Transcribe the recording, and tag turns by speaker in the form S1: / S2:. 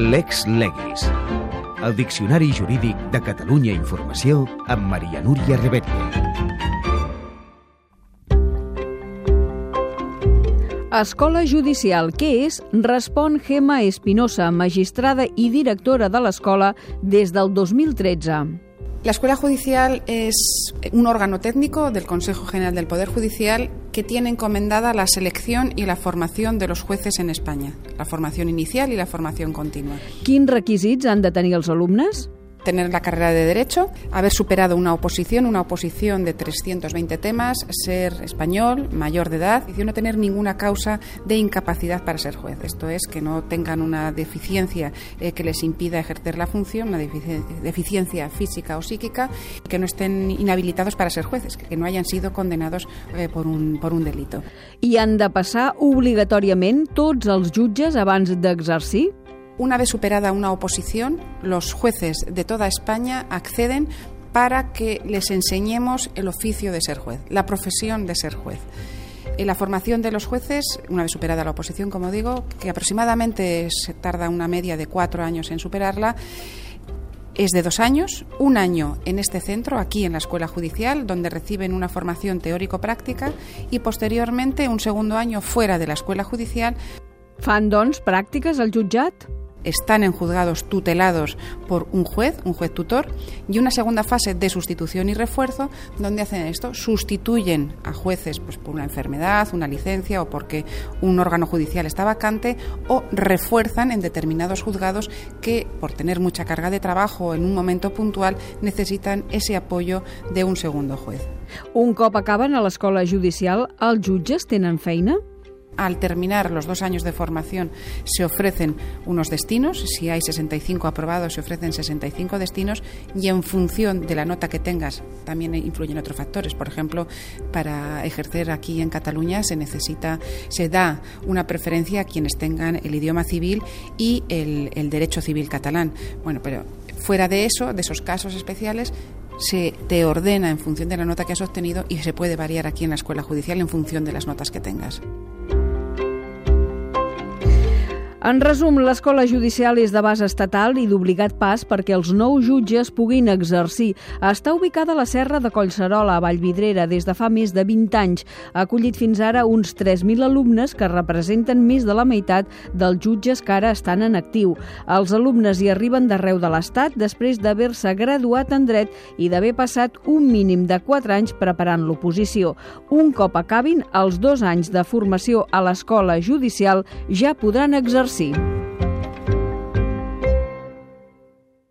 S1: Lex Legis. El Diccionari Jurídic de Catalunya Informació amb Maria Núria Rebetlle.
S2: Escola Judicial, què és? Respon Gemma Espinosa, magistrada i directora de l'escola des del 2013.
S3: La Escuela Judicial es un órgano técnico del Consejo General del Poder Judicial que tiene encomendada la selección y la formación de los jueces en España, la formación inicial y la formación continua.
S2: Quins requisits han de tenir els alumnes?
S3: Tener la carrera de Derecho, haber superado una oposición, una oposición de 320 temas, ser español, mayor de edad y no tener ninguna causa de incapacidad para ser juez. Esto es, que no tengan una deficiencia eh, que les impida ejercer la función, una deficiencia física o psíquica, que no estén inhabilitados para ser jueces, que no hayan sido condenados eh, por, un, por un delito.
S2: I han de passar obligatòriament tots els jutges abans d'exercir?
S3: Una vez superada una oposición, los jueces de toda España acceden para que les enseñemos el oficio de ser juez, la profesión de ser juez. En la formación de los jueces, una vez superada la oposición, como digo, que aproximadamente se tarda una media de cuatro años en superarla, es de dos años, un año en este centro, aquí en la Escuela Judicial, donde reciben una formación teórico-práctica, y posteriormente un segundo año fuera de la Escuela Judicial.
S2: Fan, doncs, al jutjat?
S3: Están en juzgados tutelados por un juez, un juez tutor, y una segunda fase de sustitución y refuerzo, donde hacen esto, sustituyen a jueces pues, por una enfermedad, una licencia o porque un órgano judicial está vacante, o refuerzan en determinados juzgados que, por tener mucha carga de trabajo en un momento puntual, necesitan ese apoyo de un segundo juez.
S2: Un cop acaben a l'escola judicial, els jutges tenen feina?
S3: Al terminar los dos años de formación se ofrecen unos destinos, si hay 65 aprobados se ofrecen 65 destinos y en función de la nota que tengas también influyen otros factores. Por ejemplo, para ejercer aquí en Cataluña se necesita, se da una preferencia a quienes tengan el idioma civil y el, el derecho civil catalán. Bueno, pero fuera de eso, de esos casos especiales, se te ordena en función de la nota que has obtenido y se puede variar aquí en la escuela judicial en función de las notas que tengas.
S2: En resum, l'escola judicial és de base estatal i d'obligat pas perquè els nous jutges puguin exercir. Està ubicada a la serra de Collserola, a Vallvidrera, des de fa més de 20 anys. Ha acollit fins ara uns 3.000 alumnes que representen més de la meitat dels jutges que ara estan en actiu. Els alumnes hi arriben d'arreu de l'Estat després d'haver-se graduat en dret i d'haver passat un mínim de 4 anys preparant l'oposició. Un cop acabin els dos anys de formació a l'escola judicial, ja podran exercir See.